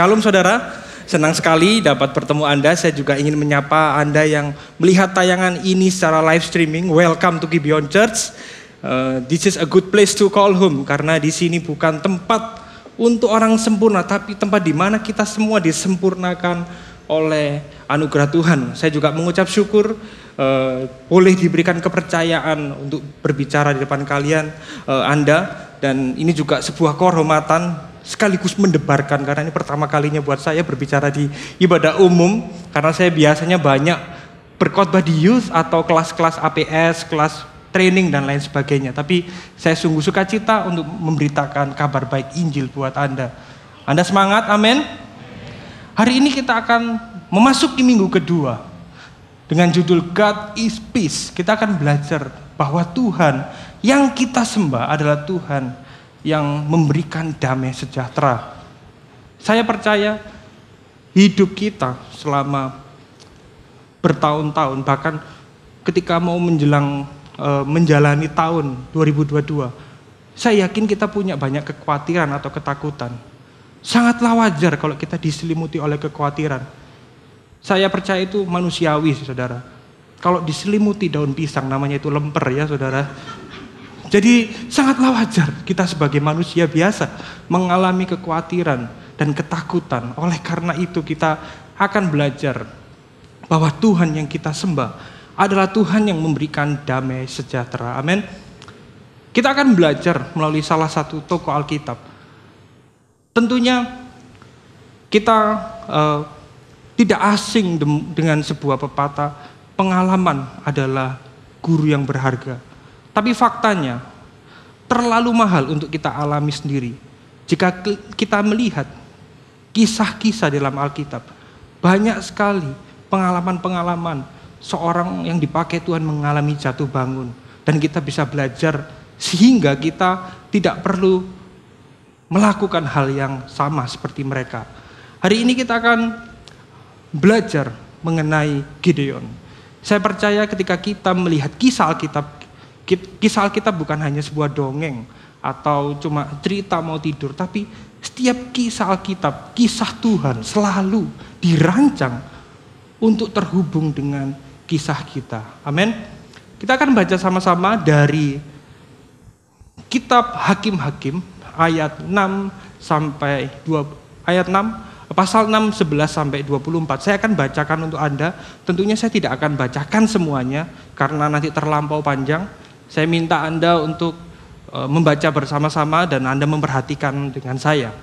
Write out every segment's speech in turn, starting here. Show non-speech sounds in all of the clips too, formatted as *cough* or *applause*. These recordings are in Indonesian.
Shalom saudara, senang sekali dapat bertemu Anda. Saya juga ingin menyapa Anda yang melihat tayangan ini secara live streaming. Welcome to Gibeon Church. Uh, this is a good place to call home karena di sini bukan tempat untuk orang sempurna, tapi tempat di mana kita semua disempurnakan oleh anugerah Tuhan. Saya juga mengucap syukur uh, boleh diberikan kepercayaan untuk berbicara di depan kalian uh, Anda dan ini juga sebuah kehormatan sekaligus mendebarkan karena ini pertama kalinya buat saya berbicara di ibadah umum karena saya biasanya banyak berkhotbah di youth atau kelas-kelas APS, kelas training dan lain sebagainya. Tapi saya sungguh suka cita untuk memberitakan kabar baik Injil buat Anda. Anda semangat, amin. Hari ini kita akan memasuki minggu kedua dengan judul God is Peace. Kita akan belajar bahwa Tuhan yang kita sembah adalah Tuhan yang memberikan damai sejahtera. Saya percaya hidup kita selama bertahun-tahun bahkan ketika mau menjelang e, menjalani tahun 2022 saya yakin kita punya banyak kekhawatiran atau ketakutan. Sangatlah wajar kalau kita diselimuti oleh kekhawatiran. Saya percaya itu manusiawi, saudara. Kalau diselimuti daun pisang, namanya itu lemper ya, saudara. Jadi sangatlah wajar kita sebagai manusia biasa mengalami kekhawatiran dan ketakutan. Oleh karena itu kita akan belajar bahwa Tuhan yang kita sembah adalah Tuhan yang memberikan damai sejahtera. Amin. Kita akan belajar melalui salah satu toko Alkitab. Tentunya kita uh, tidak asing dengan sebuah pepatah pengalaman adalah guru yang berharga. Tapi faktanya terlalu mahal untuk kita alami sendiri. Jika kita melihat kisah-kisah dalam Alkitab, banyak sekali pengalaman-pengalaman seorang yang dipakai Tuhan mengalami jatuh bangun dan kita bisa belajar sehingga kita tidak perlu melakukan hal yang sama seperti mereka. Hari ini kita akan belajar mengenai Gideon. Saya percaya ketika kita melihat kisah Alkitab Kisah Alkitab bukan hanya sebuah dongeng atau cuma cerita mau tidur, tapi setiap kisah Alkitab, kisah Tuhan selalu dirancang untuk terhubung dengan kisah kita. Amin. Kita akan baca sama-sama dari kitab Hakim-hakim ayat 6 sampai 2 ayat 6 pasal 6 11 sampai 24. Saya akan bacakan untuk Anda. Tentunya saya tidak akan bacakan semuanya karena nanti terlampau panjang. Saya minta Anda untuk e, membaca bersama-sama dan Anda memperhatikan dengan saya.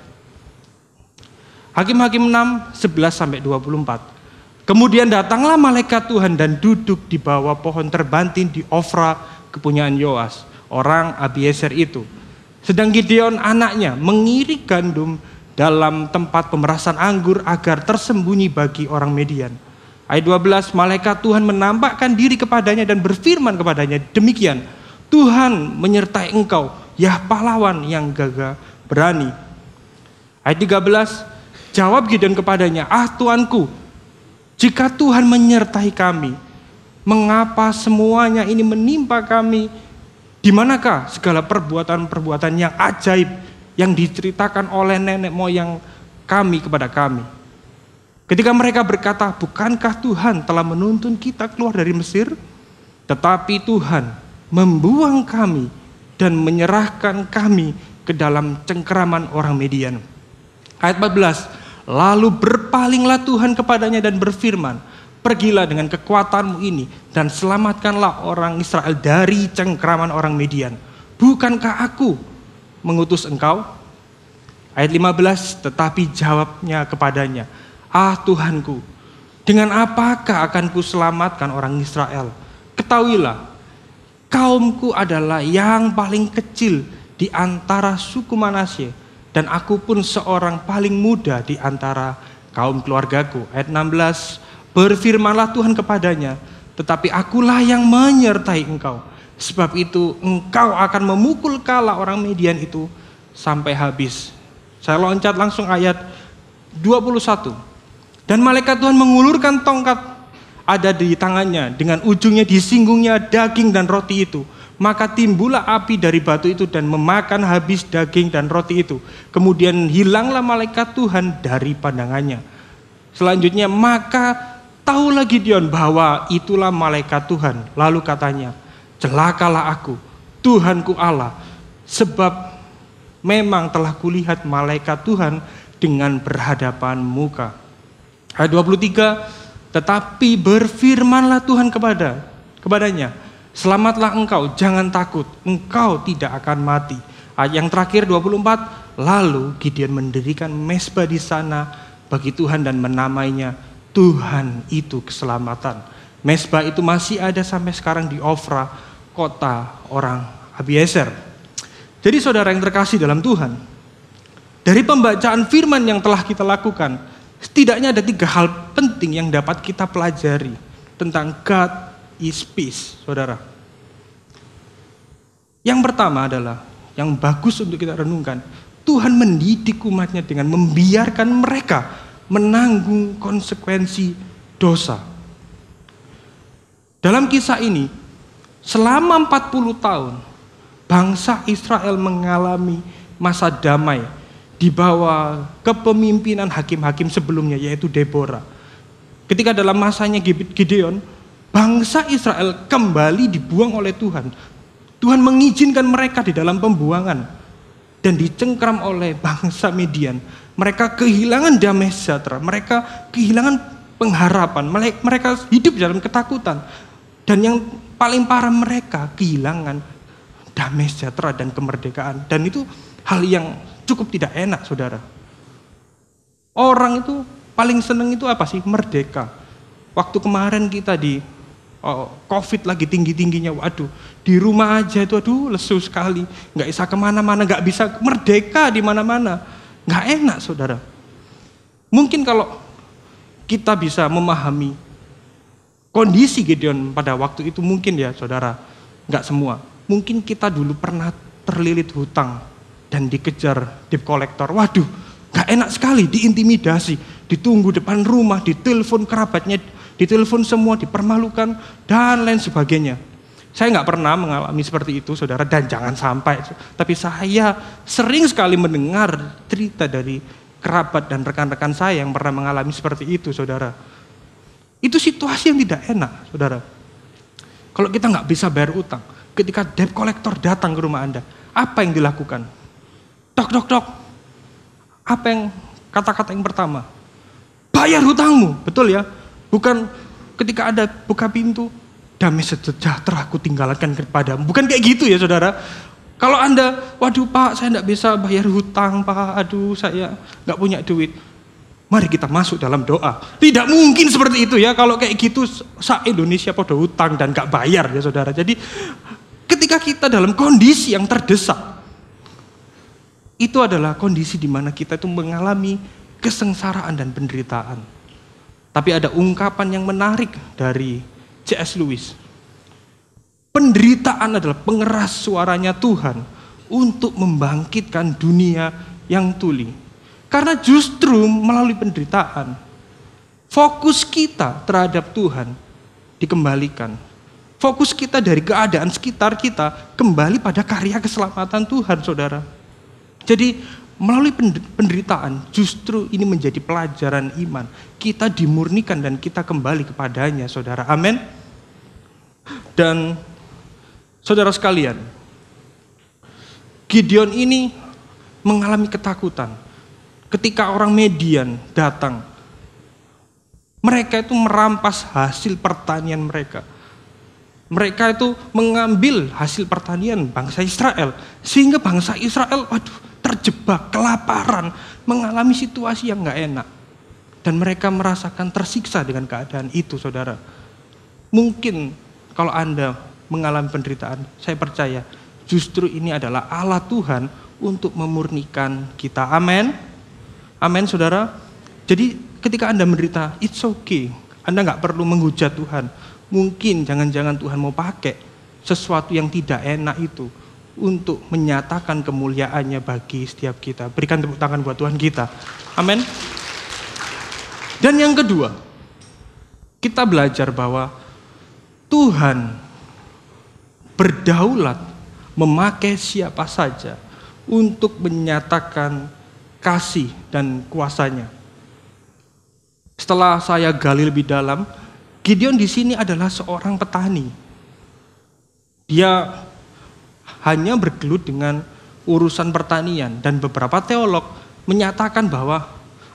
Hakim-hakim 6, 11 sampai 24. Kemudian datanglah malaikat Tuhan dan duduk di bawah pohon terbantin di Ofra kepunyaan Yoas, orang Abiezer itu. Sedang Gideon anaknya mengirik gandum dalam tempat pemerasan anggur agar tersembunyi bagi orang Median. Ayat 12, malaikat Tuhan menampakkan diri kepadanya dan berfirman kepadanya, demikian, Tuhan menyertai engkau, ya pahlawan yang gagah berani. Ayat 13, jawab Gideon kepadanya, ah Tuanku, jika Tuhan menyertai kami, mengapa semuanya ini menimpa kami? Di manakah segala perbuatan-perbuatan yang ajaib yang diceritakan oleh nenek moyang kami kepada kami? Ketika mereka berkata, bukankah Tuhan telah menuntun kita keluar dari Mesir? Tetapi Tuhan membuang kami dan menyerahkan kami ke dalam cengkeraman orang Median. Ayat 14, lalu berpalinglah Tuhan kepadanya dan berfirman, pergilah dengan kekuatanmu ini dan selamatkanlah orang Israel dari cengkeraman orang Median. Bukankah aku mengutus engkau? Ayat 15, tetapi jawabnya kepadanya, Ah Tuhanku, dengan apakah akan kuselamatkan orang Israel? Ketahuilah, kaumku adalah yang paling kecil di antara suku Manasye dan aku pun seorang paling muda di antara kaum keluargaku. Ayat 16, berfirmanlah Tuhan kepadanya, tetapi akulah yang menyertai engkau. Sebab itu engkau akan memukul kala orang Median itu sampai habis. Saya loncat langsung ayat 21. Dan malaikat Tuhan mengulurkan tongkat ada di tangannya dengan ujungnya disinggungnya daging dan roti itu. Maka timbullah api dari batu itu dan memakan habis daging dan roti itu. Kemudian hilanglah malaikat Tuhan dari pandangannya. Selanjutnya maka tahulah Gideon bahwa itulah malaikat Tuhan. Lalu katanya, celakalah aku, Tuhanku Allah, sebab memang telah kulihat malaikat Tuhan dengan berhadapan muka. Ayat 23, tetapi berfirmanlah Tuhan kepada kepadanya, selamatlah engkau, jangan takut, engkau tidak akan mati. Yang terakhir 24, lalu Gideon mendirikan mesbah di sana bagi Tuhan dan menamainya Tuhan itu keselamatan. Mesbah itu masih ada sampai sekarang di Ofra, kota orang Abiezer. Jadi saudara yang terkasih dalam Tuhan, dari pembacaan firman yang telah kita lakukan, setidaknya ada tiga hal penting yang dapat kita pelajari tentang God is peace, saudara. Yang pertama adalah, yang bagus untuk kita renungkan, Tuhan mendidik umatnya dengan membiarkan mereka menanggung konsekuensi dosa. Dalam kisah ini, selama 40 tahun, bangsa Israel mengalami masa damai di bawah kepemimpinan hakim-hakim sebelumnya yaitu Deborah. Ketika dalam masanya Gideon, bangsa Israel kembali dibuang oleh Tuhan. Tuhan mengizinkan mereka di dalam pembuangan dan dicengkram oleh bangsa Median. Mereka kehilangan damai sejahtera, mereka kehilangan pengharapan, mereka hidup dalam ketakutan. Dan yang paling parah mereka kehilangan damai sejahtera dan kemerdekaan. Dan itu hal yang cukup tidak enak saudara. Orang itu paling seneng itu apa sih? Merdeka. Waktu kemarin kita di oh, COVID lagi tinggi-tingginya, waduh, di rumah aja itu, aduh, lesu sekali, nggak bisa ke mana-mana, nggak bisa merdeka di mana-mana, nggak enak, saudara. Mungkin kalau kita bisa memahami kondisi Gideon pada waktu itu mungkin ya, saudara, nggak semua. Mungkin kita dulu pernah terlilit hutang, dan dikejar debt collector. Waduh, gak enak sekali, diintimidasi, ditunggu depan rumah, ditelepon kerabatnya, ditelepon semua, dipermalukan, dan lain sebagainya. Saya nggak pernah mengalami seperti itu, saudara, dan jangan sampai. Tapi saya sering sekali mendengar cerita dari kerabat dan rekan-rekan saya yang pernah mengalami seperti itu, saudara. Itu situasi yang tidak enak, saudara. Kalau kita nggak bisa bayar utang, ketika debt collector datang ke rumah Anda, apa yang dilakukan? Dok, dok, dok. Apa yang kata-kata yang pertama? Bayar hutangmu, betul ya? Bukan ketika ada buka pintu, damai sejahtera aku tinggalkan kepadamu. Bukan kayak gitu ya saudara. Kalau anda, waduh pak saya tidak bisa bayar hutang pak, aduh saya nggak punya duit. Mari kita masuk dalam doa. Tidak mungkin seperti itu ya. Kalau kayak gitu, sa Indonesia pada hutang dan nggak bayar ya saudara. Jadi ketika kita dalam kondisi yang terdesak, itu adalah kondisi di mana kita itu mengalami kesengsaraan dan penderitaan. Tapi ada ungkapan yang menarik dari C.S. Lewis. Penderitaan adalah pengeras suaranya Tuhan untuk membangkitkan dunia yang tuli. Karena justru melalui penderitaan, fokus kita terhadap Tuhan dikembalikan. Fokus kita dari keadaan sekitar kita kembali pada karya keselamatan Tuhan, saudara. Jadi melalui penderitaan justru ini menjadi pelajaran iman. Kita dimurnikan dan kita kembali kepadanya saudara. Amin. Dan saudara sekalian, Gideon ini mengalami ketakutan. Ketika orang Median datang, mereka itu merampas hasil pertanian mereka. Mereka itu mengambil hasil pertanian bangsa Israel. Sehingga bangsa Israel, waduh, terjebak, kelaparan, mengalami situasi yang nggak enak. Dan mereka merasakan tersiksa dengan keadaan itu, saudara. Mungkin kalau Anda mengalami penderitaan, saya percaya justru ini adalah Allah Tuhan untuk memurnikan kita. Amin. Amin, saudara. Jadi ketika Anda menderita, it's okay. Anda nggak perlu menghujat Tuhan. Mungkin jangan-jangan Tuhan mau pakai sesuatu yang tidak enak itu untuk menyatakan kemuliaannya bagi setiap kita. Berikan tepuk tangan buat Tuhan kita. Amin. Dan yang kedua, kita belajar bahwa Tuhan berdaulat memakai siapa saja untuk menyatakan kasih dan kuasanya. Setelah saya gali lebih dalam, Gideon di sini adalah seorang petani. Dia hanya bergelut dengan urusan pertanian dan beberapa teolog menyatakan bahwa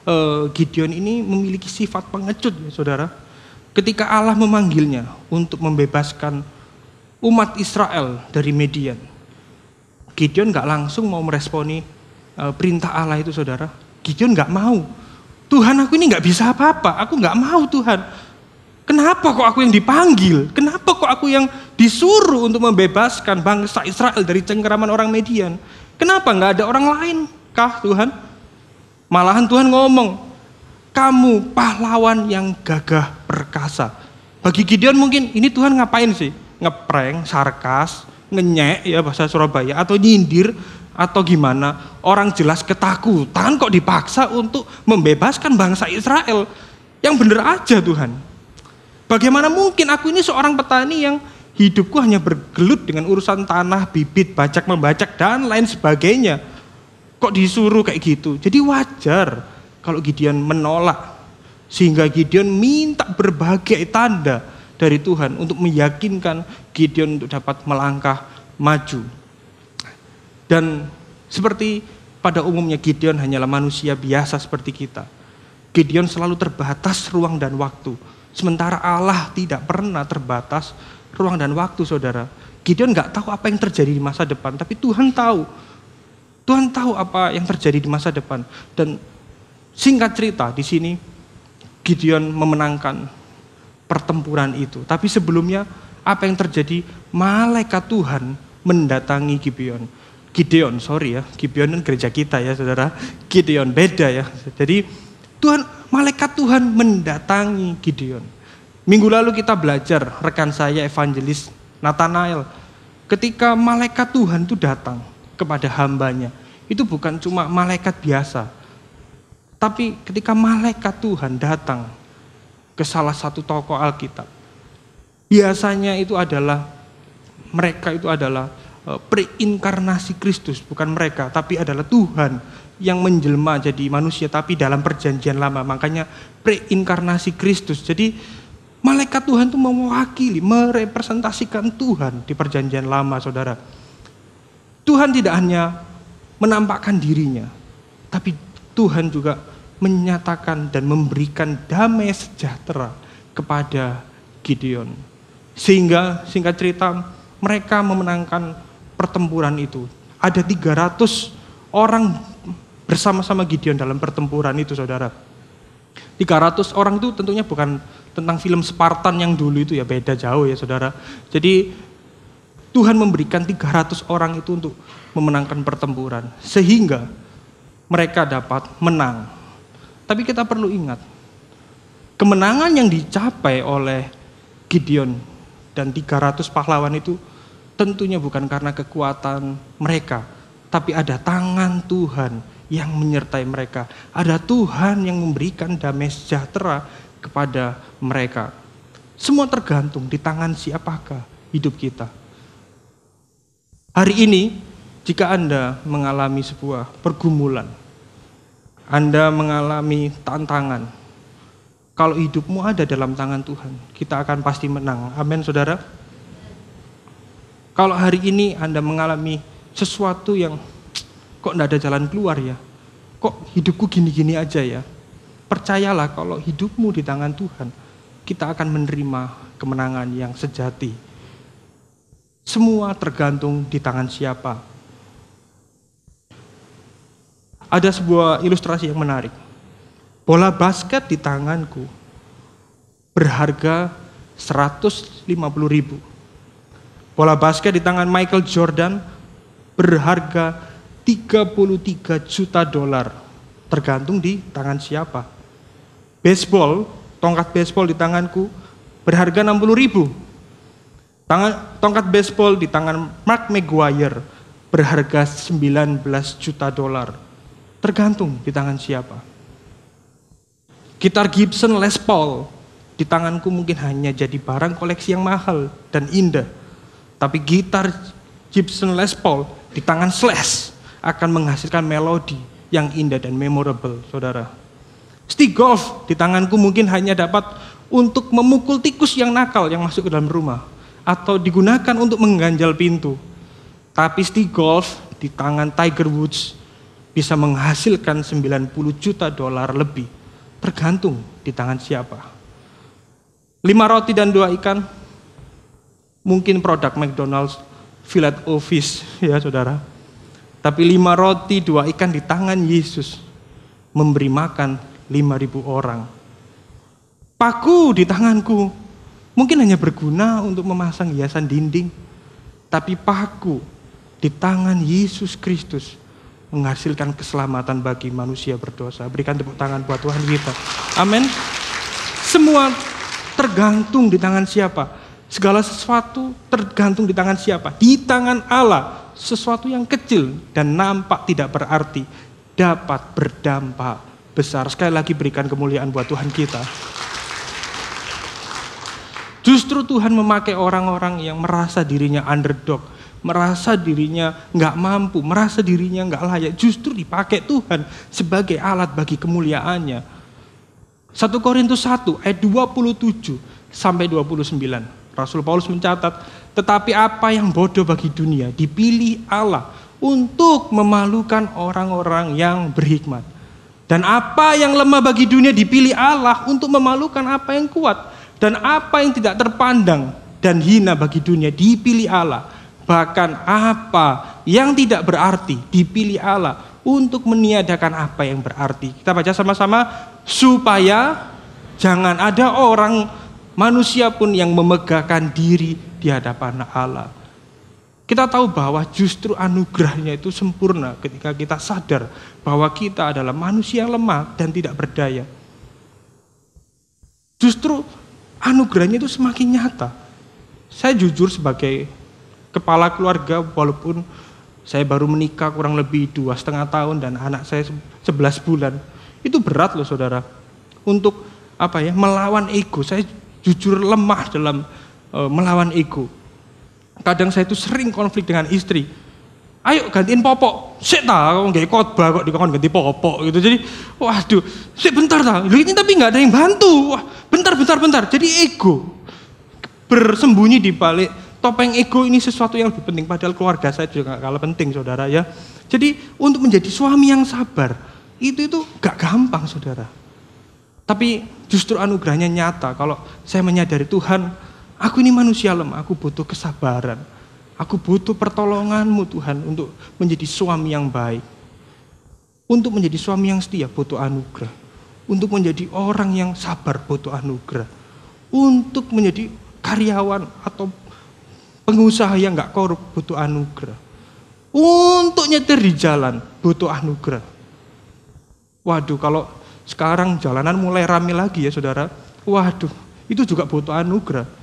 uh, Gideon ini memiliki sifat pengecut, ya, saudara. Ketika Allah memanggilnya untuk membebaskan umat Israel dari Median. Gideon nggak langsung mau meresponi uh, perintah Allah itu saudara. Gideon nggak mau. Tuhan aku ini nggak bisa apa-apa, aku nggak mau Tuhan. Kenapa kok aku yang dipanggil? Kenapa kok aku yang disuruh untuk membebaskan bangsa Israel dari cengkeraman orang Median? Kenapa nggak ada orang lain kah Tuhan? Malahan Tuhan ngomong, kamu pahlawan yang gagah perkasa. Bagi Gideon mungkin ini Tuhan ngapain sih? ngeprank, sarkas, ngenyek ya bahasa Surabaya atau nyindir atau gimana orang jelas ketakutan kok dipaksa untuk membebaskan bangsa Israel yang bener aja Tuhan bagaimana mungkin aku ini seorang petani yang hidupku hanya bergelut dengan urusan tanah bibit bajak membajak dan lain sebagainya kok disuruh kayak gitu jadi wajar kalau Gideon menolak sehingga Gideon minta berbagai tanda dari Tuhan untuk meyakinkan Gideon untuk dapat melangkah maju. Dan seperti pada umumnya Gideon hanyalah manusia biasa seperti kita. Gideon selalu terbatas ruang dan waktu. Sementara Allah tidak pernah terbatas ruang dan waktu saudara. Gideon nggak tahu apa yang terjadi di masa depan, tapi Tuhan tahu. Tuhan tahu apa yang terjadi di masa depan. Dan singkat cerita di sini Gideon memenangkan pertempuran itu. Tapi sebelumnya apa yang terjadi? Malaikat Tuhan mendatangi Gibeon. Gideon, sorry ya, Gibeon kan gereja kita ya saudara. Gideon beda ya. Jadi Tuhan, malaikat Tuhan mendatangi Gideon. Minggu lalu kita belajar rekan saya evangelis Nathanael. Ketika malaikat Tuhan itu datang kepada hambanya, itu bukan cuma malaikat biasa. Tapi ketika malaikat Tuhan datang ke salah satu tokoh Alkitab. Biasanya itu adalah mereka itu adalah eh, preinkarnasi Kristus, bukan mereka, tapi adalah Tuhan yang menjelma jadi manusia tapi dalam perjanjian lama. Makanya preinkarnasi Kristus. Jadi malaikat Tuhan itu mewakili, merepresentasikan Tuhan di perjanjian lama, Saudara. Tuhan tidak hanya menampakkan dirinya, tapi Tuhan juga menyatakan dan memberikan damai sejahtera kepada Gideon. Sehingga singkat cerita mereka memenangkan pertempuran itu. Ada 300 orang bersama-sama Gideon dalam pertempuran itu saudara. 300 orang itu tentunya bukan tentang film Spartan yang dulu itu ya beda jauh ya saudara. Jadi Tuhan memberikan 300 orang itu untuk memenangkan pertempuran. Sehingga mereka dapat menang tapi kita perlu ingat, kemenangan yang dicapai oleh Gideon dan 300 pahlawan itu tentunya bukan karena kekuatan mereka, tapi ada tangan Tuhan yang menyertai mereka. Ada Tuhan yang memberikan damai sejahtera kepada mereka. Semua tergantung di tangan siapakah hidup kita. Hari ini, jika Anda mengalami sebuah pergumulan, anda mengalami tantangan. Kalau hidupmu ada dalam tangan Tuhan, kita akan pasti menang. Amin, saudara. Kalau hari ini Anda mengalami sesuatu yang kok tidak ada jalan keluar ya, kok hidupku gini-gini aja ya. Percayalah kalau hidupmu di tangan Tuhan, kita akan menerima kemenangan yang sejati. Semua tergantung di tangan siapa ada sebuah ilustrasi yang menarik. Bola basket di tanganku berharga 150 ribu. Bola basket di tangan Michael Jordan berharga 33 juta dolar. Tergantung di tangan siapa. Baseball, tongkat baseball di tanganku berharga 60 ribu. Tangan, tongkat baseball di tangan Mark McGuire berharga 19 juta dolar. Tergantung di tangan siapa. Gitar Gibson Les Paul di tanganku mungkin hanya jadi barang koleksi yang mahal dan indah. Tapi gitar Gibson Les Paul di tangan Slash akan menghasilkan melodi yang indah dan memorable, saudara. Stick golf di tanganku mungkin hanya dapat untuk memukul tikus yang nakal yang masuk ke dalam rumah. Atau digunakan untuk mengganjal pintu. Tapi stick golf di tangan Tiger Woods bisa menghasilkan 90 juta dolar lebih. Tergantung di tangan siapa. Lima roti dan dua ikan, mungkin produk McDonald's, fillet office *laughs* ya saudara. Tapi lima roti, dua ikan di tangan Yesus memberi makan lima ribu orang. Paku di tanganku mungkin hanya berguna untuk memasang hiasan dinding. Tapi paku di tangan Yesus Kristus menghasilkan keselamatan bagi manusia berdosa. Berikan tepuk tangan buat Tuhan kita. Amin. Semua tergantung di tangan siapa. Segala sesuatu tergantung di tangan siapa. Di tangan Allah. Sesuatu yang kecil dan nampak tidak berarti dapat berdampak besar. Sekali lagi berikan kemuliaan buat Tuhan kita. Justru Tuhan memakai orang-orang yang merasa dirinya underdog, merasa dirinya nggak mampu, merasa dirinya nggak layak, justru dipakai Tuhan sebagai alat bagi kemuliaannya. 1 Korintus 1 ayat 27 sampai 29. Rasul Paulus mencatat, tetapi apa yang bodoh bagi dunia dipilih Allah untuk memalukan orang-orang yang berhikmat. Dan apa yang lemah bagi dunia dipilih Allah untuk memalukan apa yang kuat. Dan apa yang tidak terpandang dan hina bagi dunia dipilih Allah. Bahkan apa yang tidak berarti dipilih Allah untuk meniadakan apa yang berarti. Kita baca sama-sama supaya jangan ada orang manusia pun yang memegahkan diri di hadapan Allah. Kita tahu bahwa justru anugerahnya itu sempurna ketika kita sadar bahwa kita adalah manusia yang lemah dan tidak berdaya. Justru anugerahnya itu semakin nyata. Saya jujur sebagai kepala keluarga walaupun saya baru menikah kurang lebih dua setengah tahun dan anak saya sebelas bulan. Itu berat loh saudara. Untuk apa ya melawan ego. Saya jujur lemah dalam uh, melawan ego. Kadang saya itu sering konflik dengan istri. Ayo gantiin popok. Sik ta, nggak khotbah kok dikon ganti popok gitu. Jadi, waduh, sik bentar ta. Lu ini tapi nggak ada yang bantu. Wah, bentar, bentar, bentar. Jadi ego bersembunyi di balik topeng ego ini sesuatu yang lebih penting. Padahal keluarga saya juga gak kalah penting, saudara ya. Jadi untuk menjadi suami yang sabar itu itu gak gampang, saudara. Tapi justru anugerahnya nyata. Kalau saya menyadari Tuhan, aku ini manusia lemah, aku butuh kesabaran Aku butuh pertolonganmu Tuhan untuk menjadi suami yang baik. Untuk menjadi suami yang setia butuh anugerah. Untuk menjadi orang yang sabar butuh anugerah. Untuk menjadi karyawan atau pengusaha yang gak korup butuh anugerah. Untuk nyetir di jalan butuh anugerah. Waduh kalau sekarang jalanan mulai rame lagi ya saudara. Waduh itu juga butuh anugerah.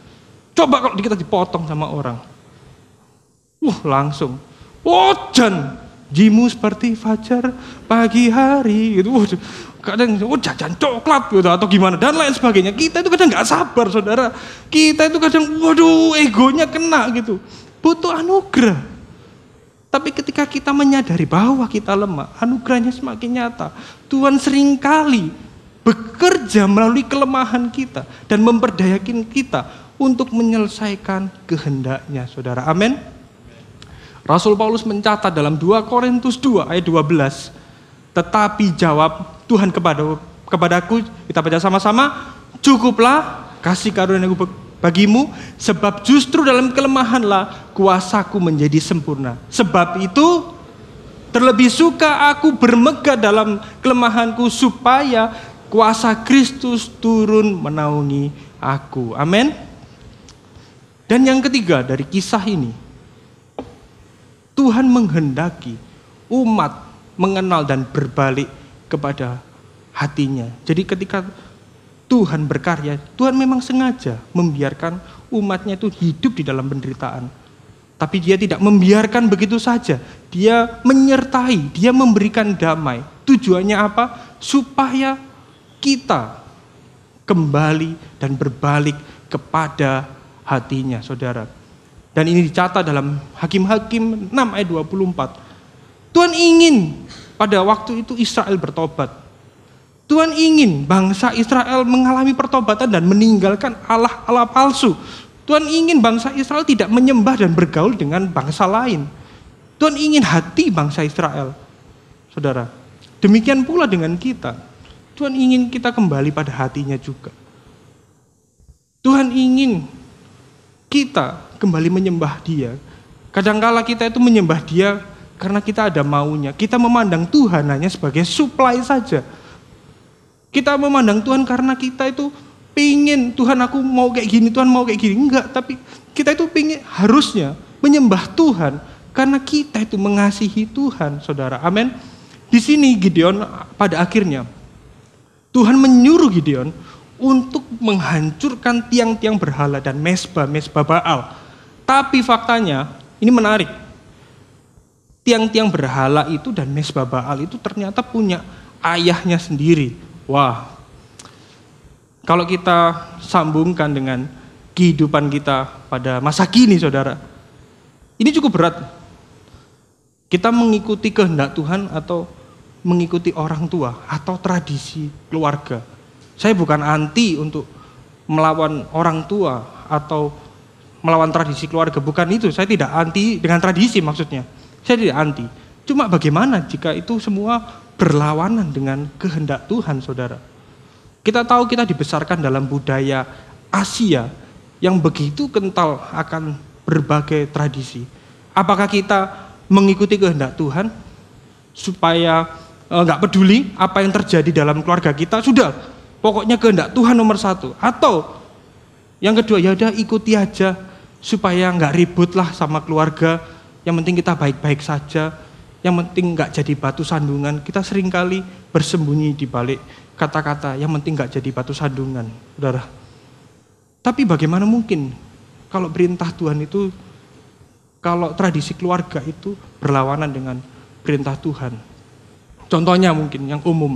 Coba kalau kita dipotong sama orang Wah langsung, wajan, jimu seperti fajar pagi hari gitu. Waduh, kadang oh jajan coklat gitu atau gimana dan lain sebagainya. Kita itu kadang nggak sabar saudara. Kita itu kadang waduh egonya kena gitu. Butuh anugerah. Tapi ketika kita menyadari bahwa kita lemah, anugerahnya semakin nyata. Tuhan sering kali bekerja melalui kelemahan kita dan memperdayakan kita untuk menyelesaikan kehendaknya, saudara. Amin. Rasul Paulus mencatat dalam 2 Korintus 2 ayat 12. Tetapi jawab Tuhan kepada kepadaku, kita baca sama-sama, cukuplah kasih karunia bagimu, sebab justru dalam kelemahanlah kuasaku menjadi sempurna. Sebab itu terlebih suka aku bermegah dalam kelemahanku supaya kuasa Kristus turun menaungi aku. Amin. Dan yang ketiga dari kisah ini, Tuhan menghendaki umat mengenal dan berbalik kepada hatinya. Jadi ketika Tuhan berkarya, Tuhan memang sengaja membiarkan umatnya itu hidup di dalam penderitaan. Tapi dia tidak membiarkan begitu saja. Dia menyertai, dia memberikan damai. Tujuannya apa? Supaya kita kembali dan berbalik kepada hatinya, saudara. Dan ini dicatat dalam Hakim-Hakim 6 ayat 24. Tuhan ingin pada waktu itu Israel bertobat. Tuhan ingin bangsa Israel mengalami pertobatan dan meninggalkan Allah-Allah palsu. Tuhan ingin bangsa Israel tidak menyembah dan bergaul dengan bangsa lain. Tuhan ingin hati bangsa Israel. Saudara, demikian pula dengan kita. Tuhan ingin kita kembali pada hatinya juga. Tuhan ingin kita kembali menyembah dia. Kadangkala kita itu menyembah dia karena kita ada maunya. Kita memandang Tuhan hanya sebagai supply saja. Kita memandang Tuhan karena kita itu pingin Tuhan aku mau kayak gini, Tuhan mau kayak gini. Enggak, tapi kita itu pingin harusnya menyembah Tuhan karena kita itu mengasihi Tuhan, saudara. Amin. Di sini Gideon pada akhirnya Tuhan menyuruh Gideon untuk menghancurkan tiang-tiang berhala dan mesbah-mesbah Baal. Tapi faktanya, ini menarik. Tiang-tiang berhala itu dan mesbah Baal itu ternyata punya ayahnya sendiri. Wah, kalau kita sambungkan dengan kehidupan kita pada masa kini, saudara, ini cukup berat. Kita mengikuti kehendak Tuhan atau mengikuti orang tua atau tradisi keluarga. Saya bukan anti untuk melawan orang tua atau melawan tradisi keluarga, bukan itu. Saya tidak anti dengan tradisi maksudnya. Saya tidak anti. Cuma bagaimana jika itu semua berlawanan dengan kehendak Tuhan, saudara. Kita tahu kita dibesarkan dalam budaya Asia yang begitu kental akan berbagai tradisi. Apakah kita mengikuti kehendak Tuhan supaya eh, nggak peduli apa yang terjadi dalam keluarga kita? Sudah, pokoknya kehendak Tuhan nomor satu. Atau yang kedua, ya udah ikuti aja supaya nggak ribut lah sama keluarga. Yang penting kita baik-baik saja yang penting nggak jadi batu sandungan. Kita sering kali bersembunyi di balik kata-kata yang penting nggak jadi batu sandungan, saudara. Tapi bagaimana mungkin kalau perintah Tuhan itu, kalau tradisi keluarga itu berlawanan dengan perintah Tuhan. Contohnya mungkin yang umum,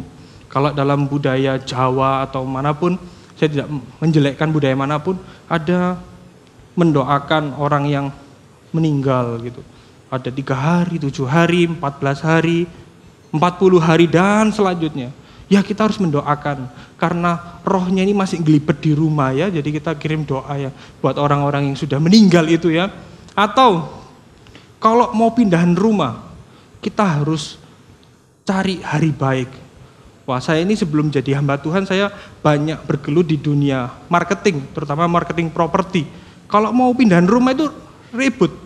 kalau dalam budaya Jawa atau mana pun, saya tidak menjelekkan budaya mana pun, ada mendoakan orang yang meninggal gitu ada tiga hari, tujuh hari, empat belas hari, empat puluh hari dan selanjutnya. Ya kita harus mendoakan karena rohnya ini masih gelibet di rumah ya. Jadi kita kirim doa ya buat orang-orang yang sudah meninggal itu ya. Atau kalau mau pindahan rumah, kita harus cari hari baik. Wah saya ini sebelum jadi hamba Tuhan saya banyak bergelut di dunia marketing, terutama marketing properti. Kalau mau pindahan rumah itu ribut,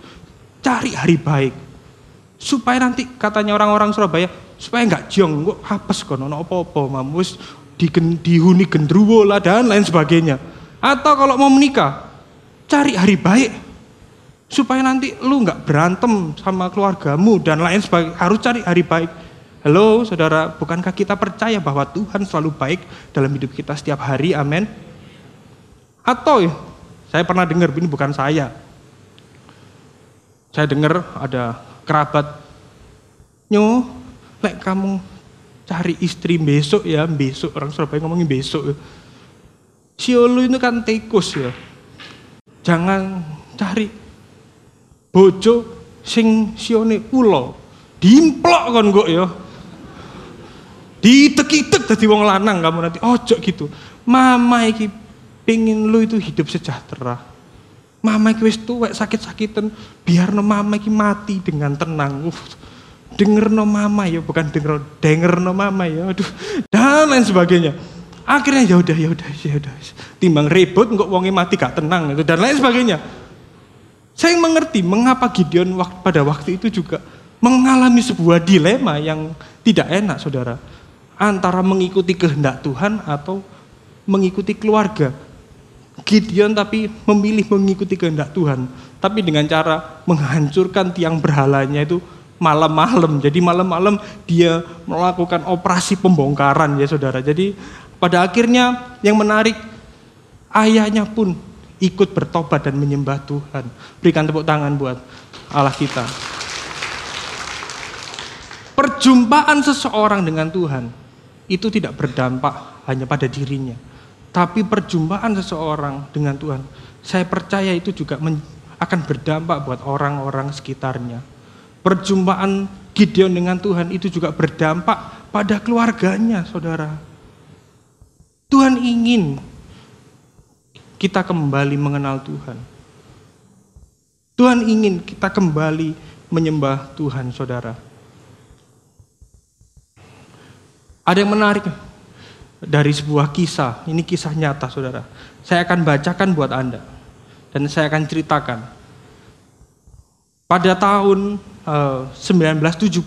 Cari hari baik. Supaya nanti katanya orang-orang Surabaya, supaya nggak jong, kok hapes kono apa-apa, mamus di, dihuni gendruwo lah dan lain sebagainya. Atau kalau mau menikah, cari hari baik. Supaya nanti lu nggak berantem sama keluargamu dan lain sebagainya. Harus cari hari baik. Halo saudara, bukankah kita percaya bahwa Tuhan selalu baik dalam hidup kita setiap hari, amin? Atau saya pernah dengar, ini bukan saya, saya dengar ada kerabat, nyo, lek kamu cari istri besok ya, besok orang Surabaya ngomongin besok. Ya. Siolu itu kan tikus ya. Jangan cari bojo sing sione ulo. Dimplok kon kok ya. Ditek-itek dadi wong lanang kamu nanti ojo gitu. Mama iki pingin lu itu hidup sejahtera Mama iki wis tuwek sakit-sakitan, biar no mama iki mati dengan tenang. Uh, denger no mama ya, bukan denger denger no mama ya. Aduh, dan lain sebagainya. Akhirnya ya udah ya udah ya udah. Timbang ribut kok wonge mati gak tenang itu dan lain sebagainya. Saya mengerti mengapa Gideon pada waktu itu juga mengalami sebuah dilema yang tidak enak, saudara. Antara mengikuti kehendak Tuhan atau mengikuti keluarga. Gideon tapi memilih mengikuti kehendak Tuhan. Tapi dengan cara menghancurkan tiang berhalanya itu malam-malam. Jadi malam-malam dia melakukan operasi pembongkaran ya saudara. Jadi pada akhirnya yang menarik ayahnya pun ikut bertobat dan menyembah Tuhan. Berikan tepuk tangan buat Allah kita. Perjumpaan seseorang dengan Tuhan itu tidak berdampak hanya pada dirinya, tapi perjumpaan seseorang dengan Tuhan, saya percaya itu juga akan berdampak buat orang-orang sekitarnya. Perjumpaan Gideon dengan Tuhan itu juga berdampak pada keluarganya, saudara. Tuhan ingin kita kembali mengenal Tuhan. Tuhan ingin kita kembali menyembah Tuhan, saudara. Ada yang menarik dari sebuah kisah, ini kisah nyata, saudara. Saya akan bacakan buat Anda, dan saya akan ceritakan. Pada tahun uh, eh, 1970,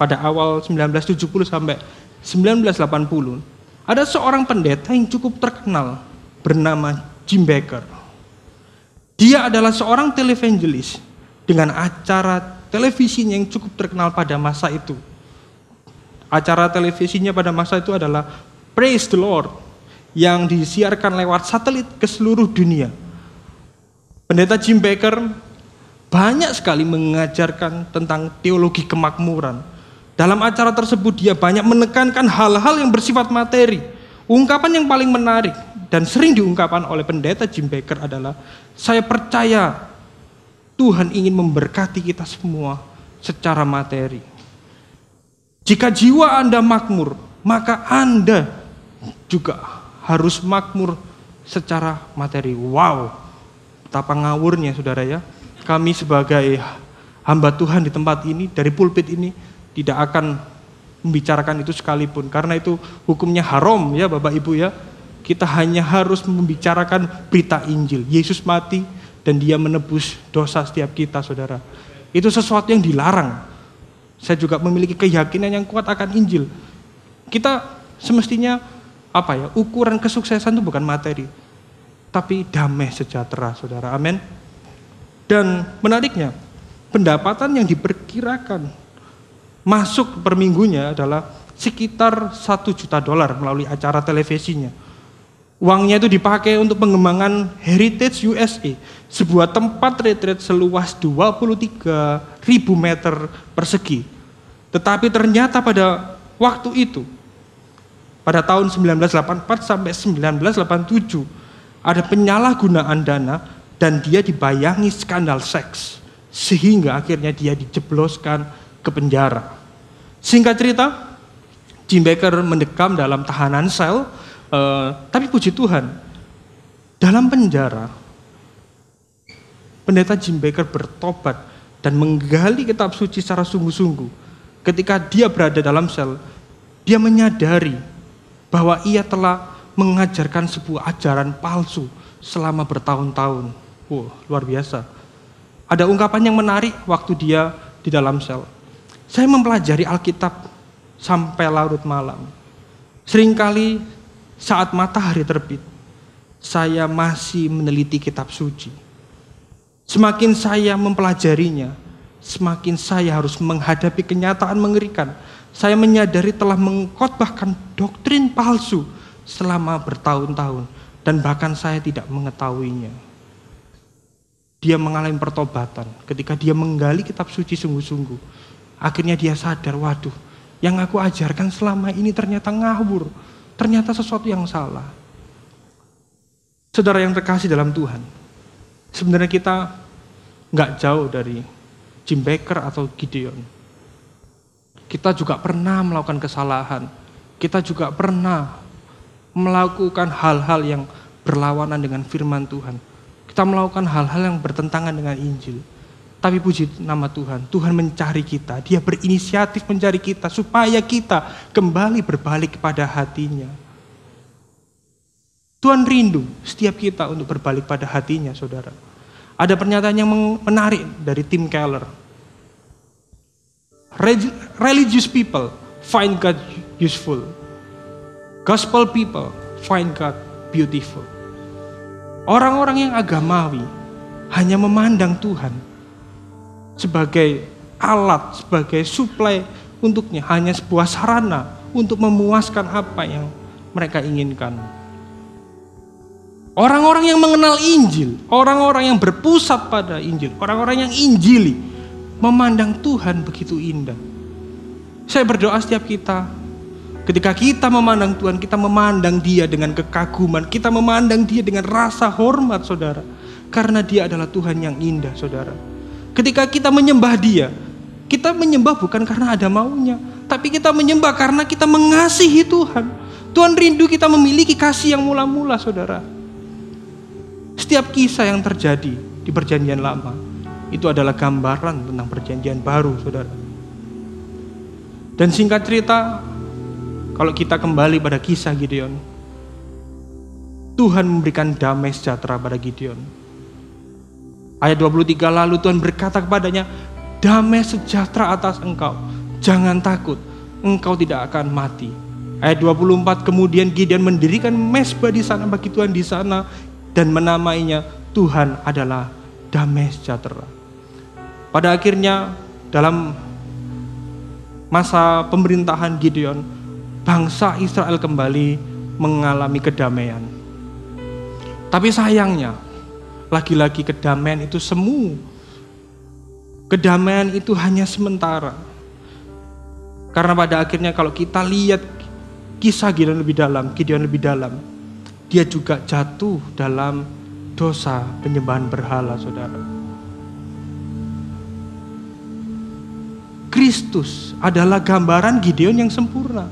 pada awal 1970 sampai 1980, ada seorang pendeta yang cukup terkenal bernama Jim Baker. Dia adalah seorang televangelis dengan acara televisinya yang cukup terkenal pada masa itu. Acara televisinya pada masa itu adalah Praise the Lord yang disiarkan lewat satelit ke seluruh dunia. Pendeta Jim Baker banyak sekali mengajarkan tentang teologi kemakmuran. Dalam acara tersebut dia banyak menekankan hal-hal yang bersifat materi. Ungkapan yang paling menarik dan sering diungkapkan oleh pendeta Jim Baker adalah saya percaya Tuhan ingin memberkati kita semua secara materi. Jika jiwa Anda makmur, maka Anda juga harus makmur secara materi. Wow, betapa ngawurnya saudara ya. Kami sebagai hamba Tuhan di tempat ini, dari pulpit ini, tidak akan membicarakan itu sekalipun. Karena itu hukumnya haram ya Bapak Ibu ya kita hanya harus membicarakan berita Injil. Yesus mati dan dia menebus dosa setiap kita, saudara. Itu sesuatu yang dilarang. Saya juga memiliki keyakinan yang kuat akan Injil. Kita semestinya apa ya? Ukuran kesuksesan itu bukan materi, tapi damai sejahtera, saudara. Amin. Dan menariknya, pendapatan yang diperkirakan masuk per minggunya adalah sekitar satu juta dolar melalui acara televisinya. Uangnya itu dipakai untuk pengembangan Heritage USA, sebuah tempat retreat seluas 23 ribu meter persegi. Tetapi ternyata pada waktu itu, pada tahun 1984 sampai 1987, ada penyalahgunaan dana dan dia dibayangi skandal seks. Sehingga akhirnya dia dijebloskan ke penjara. Singkat cerita, Jim Baker mendekam dalam tahanan sel Uh, tapi puji Tuhan, dalam penjara, pendeta Jim Baker bertobat dan menggali kitab suci secara sungguh-sungguh. Ketika dia berada dalam sel, dia menyadari bahwa ia telah mengajarkan sebuah ajaran palsu selama bertahun-tahun. Wow, luar biasa. Ada ungkapan yang menarik waktu dia di dalam sel. Saya mempelajari Alkitab sampai larut malam. Seringkali saat matahari terbit, saya masih meneliti kitab suci. Semakin saya mempelajarinya, semakin saya harus menghadapi kenyataan mengerikan. Saya menyadari telah mengkhotbahkan doktrin palsu selama bertahun-tahun dan bahkan saya tidak mengetahuinya. Dia mengalami pertobatan ketika dia menggali kitab suci sungguh-sungguh. Akhirnya dia sadar, waduh, yang aku ajarkan selama ini ternyata ngawur ternyata sesuatu yang salah. Saudara yang terkasih dalam Tuhan, sebenarnya kita nggak jauh dari Jim Baker atau Gideon. Kita juga pernah melakukan kesalahan. Kita juga pernah melakukan hal-hal yang berlawanan dengan firman Tuhan. Kita melakukan hal-hal yang bertentangan dengan Injil. Tapi puji nama Tuhan, Tuhan mencari kita, Dia berinisiatif mencari kita supaya kita kembali berbalik kepada hatinya. Tuhan rindu setiap kita untuk berbalik pada hatinya, saudara. Ada pernyataan yang menarik dari Tim Keller. Religious people find God useful. Gospel people find God beautiful. Orang-orang yang agamawi hanya memandang Tuhan sebagai alat, sebagai suplai untuknya, hanya sebuah sarana untuk memuaskan apa yang mereka inginkan. Orang-orang yang mengenal Injil, orang-orang yang berpusat pada Injil, orang-orang yang Injili, memandang Tuhan begitu indah. Saya berdoa setiap kita, ketika kita memandang Tuhan, kita memandang Dia dengan kekaguman, kita memandang Dia dengan rasa hormat, saudara. karena dia adalah Tuhan yang indah, saudara. Ketika kita menyembah dia, kita menyembah bukan karena ada maunya, tapi kita menyembah karena kita mengasihi Tuhan. Tuhan rindu kita memiliki kasih yang mula-mula, saudara. Setiap kisah yang terjadi di perjanjian lama, itu adalah gambaran tentang perjanjian baru, saudara. Dan singkat cerita, kalau kita kembali pada kisah Gideon, Tuhan memberikan damai sejahtera pada Gideon. Ayat 23 lalu Tuhan berkata kepadanya, damai sejahtera atas engkau, jangan takut, engkau tidak akan mati. Ayat 24 kemudian Gideon mendirikan mesbah di sana bagi Tuhan di sana dan menamainya Tuhan adalah damai sejahtera. Pada akhirnya dalam masa pemerintahan Gideon, bangsa Israel kembali mengalami kedamaian. Tapi sayangnya, lagi-lagi kedamaian itu semu. Kedamaian itu hanya sementara. Karena pada akhirnya kalau kita lihat kisah Gideon lebih dalam, Gideon lebih dalam, dia juga jatuh dalam dosa penyembahan berhala, saudara. Kristus adalah gambaran Gideon yang sempurna.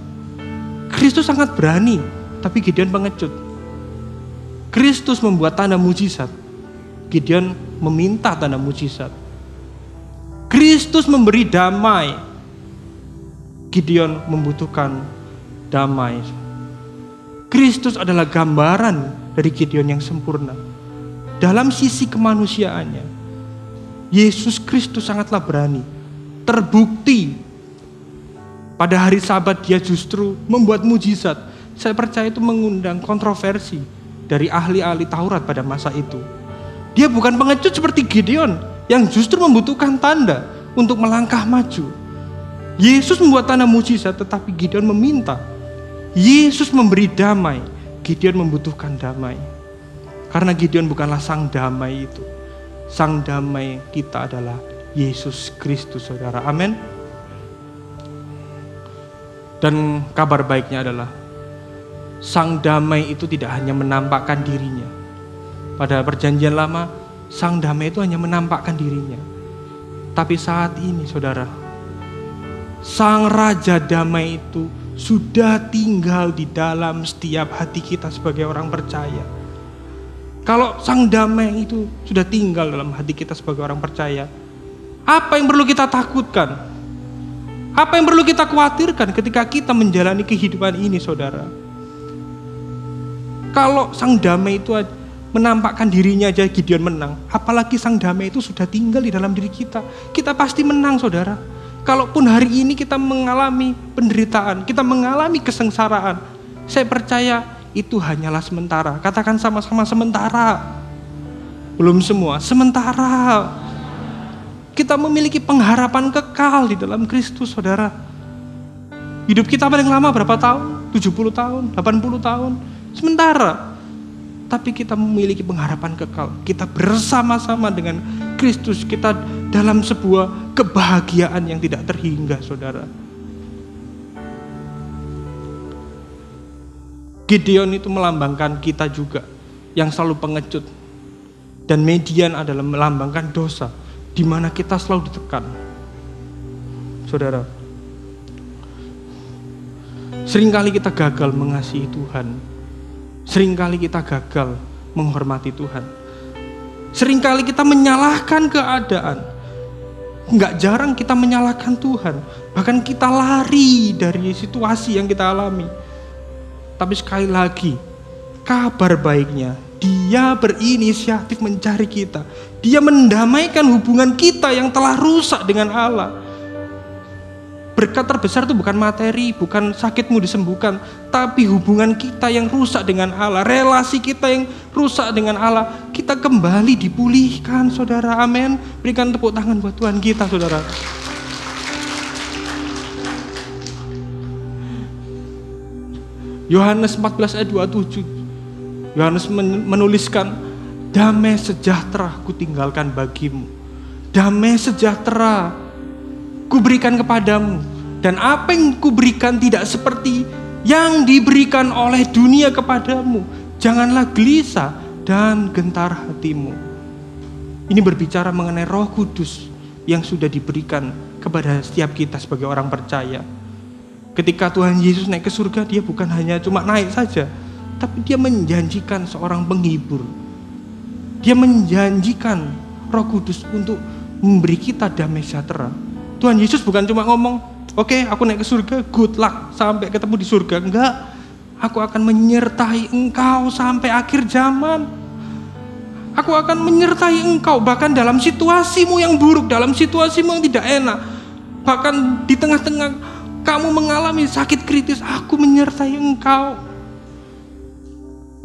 Kristus sangat berani, tapi Gideon pengecut. Kristus membuat tanda mujizat. Gideon meminta tanda mujizat. Kristus memberi damai. Gideon membutuhkan damai. Kristus adalah gambaran dari Gideon yang sempurna. Dalam sisi kemanusiaannya, Yesus Kristus sangatlah berani. Terbukti pada hari sabat dia justru membuat mujizat. Saya percaya itu mengundang kontroversi dari ahli-ahli Taurat pada masa itu. Dia bukan pengecut seperti Gideon yang justru membutuhkan tanda untuk melangkah maju. Yesus membuat tanda mujizat tetapi Gideon meminta. Yesus memberi damai, Gideon membutuhkan damai. Karena Gideon bukanlah sang damai itu. Sang damai kita adalah Yesus Kristus, saudara. Amin. Dan kabar baiknya adalah sang damai itu tidak hanya menampakkan dirinya. Pada perjanjian lama, sang damai itu hanya menampakkan dirinya. Tapi saat ini saudara, sang raja damai itu sudah tinggal di dalam setiap hati kita sebagai orang percaya. Kalau sang damai itu sudah tinggal dalam hati kita sebagai orang percaya, apa yang perlu kita takutkan? Apa yang perlu kita khawatirkan ketika kita menjalani kehidupan ini, saudara? Kalau sang damai itu menampakkan dirinya aja Gideon menang, apalagi sang damai itu sudah tinggal di dalam diri kita. Kita pasti menang, saudara. Kalaupun hari ini kita mengalami penderitaan, kita mengalami kesengsaraan, saya percaya itu hanyalah sementara. Katakan sama-sama sementara. Belum semua, sementara. Kita memiliki pengharapan kekal di dalam Kristus, saudara. Hidup kita paling lama berapa tahun? 70 tahun, 80 tahun. Sementara. Tapi kita memiliki pengharapan kekal. Kita bersama-sama dengan Kristus. Kita dalam sebuah kebahagiaan yang tidak terhingga, saudara. Gideon itu melambangkan kita juga yang selalu pengecut. Dan median adalah melambangkan dosa di mana kita selalu ditekan. Saudara, sering kali kita gagal mengasihi Tuhan. Seringkali kita gagal menghormati Tuhan. Seringkali kita menyalahkan keadaan. Enggak jarang kita menyalahkan Tuhan. Bahkan kita lari dari situasi yang kita alami. Tapi sekali lagi, kabar baiknya dia berinisiatif mencari kita. Dia mendamaikan hubungan kita yang telah rusak dengan Allah. Berkat terbesar itu bukan materi, bukan sakitmu disembuhkan, tapi hubungan kita yang rusak dengan Allah, relasi kita yang rusak dengan Allah, kita kembali dipulihkan, saudara. Amin. Berikan tepuk tangan buat Tuhan kita, saudara. Yohanes 14 ayat 27 Yohanes menuliskan, damai sejahtera ku tinggalkan bagimu. Damai sejahtera ku berikan kepadamu. Dan apa yang ku berikan tidak seperti yang diberikan oleh dunia kepadamu. Janganlah gelisah dan gentar hatimu. Ini berbicara mengenai Roh Kudus yang sudah diberikan kepada setiap kita sebagai orang percaya. Ketika Tuhan Yesus naik ke surga, dia bukan hanya cuma naik saja, tapi dia menjanjikan seorang penghibur. Dia menjanjikan Roh Kudus untuk memberi kita damai sejahtera. Tuhan Yesus bukan cuma ngomong, oke okay, aku naik ke surga, good luck sampai ketemu di surga. Enggak, aku akan menyertai engkau sampai akhir zaman. Aku akan menyertai engkau bahkan dalam situasimu yang buruk, dalam situasimu yang tidak enak. Bahkan di tengah-tengah kamu mengalami sakit kritis, aku menyertai engkau.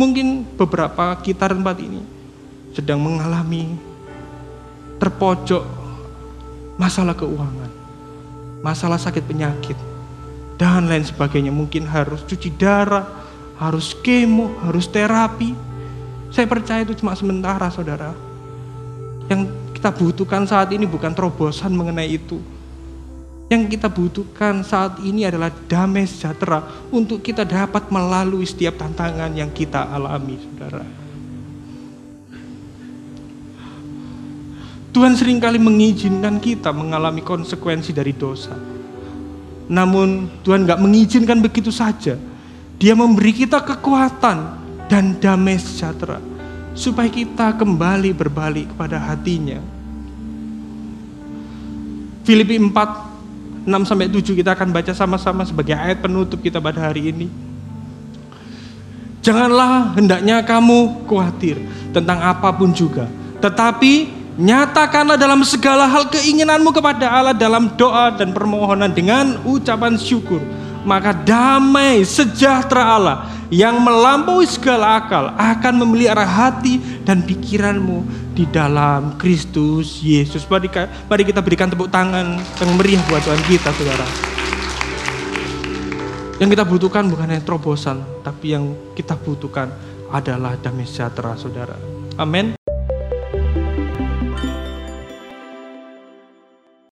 Mungkin beberapa kita tempat ini sedang mengalami terpojok masalah keuangan, masalah sakit penyakit, dan lain sebagainya. Mungkin harus cuci darah, harus kemo, harus terapi, saya percaya itu cuma sementara saudara. Yang kita butuhkan saat ini bukan terobosan mengenai itu. Yang kita butuhkan saat ini adalah damai sejahtera untuk kita dapat melalui setiap tantangan yang kita alami, saudara. Tuhan sering kali mengizinkan kita mengalami konsekuensi dari dosa. Namun Tuhan gak mengizinkan begitu saja. Dia memberi kita kekuatan dan damai sejahtera supaya kita kembali berbalik kepada hatinya. Filipi 4 6 sampai 7 kita akan baca sama-sama sebagai ayat penutup kita pada hari ini. Janganlah hendaknya kamu khawatir tentang apa pun juga, tetapi nyatakanlah dalam segala hal keinginanmu kepada Allah dalam doa dan permohonan dengan ucapan syukur. Maka damai sejahtera Allah yang melampaui segala akal akan memelihara hati dan pikiranmu di dalam Kristus Yesus. Mari, kita berikan tepuk tangan yang meriah buat Tuhan kita, saudara. Yang kita butuhkan bukan hanya terobosan, tapi yang kita butuhkan adalah damai sejahtera, saudara. Amin.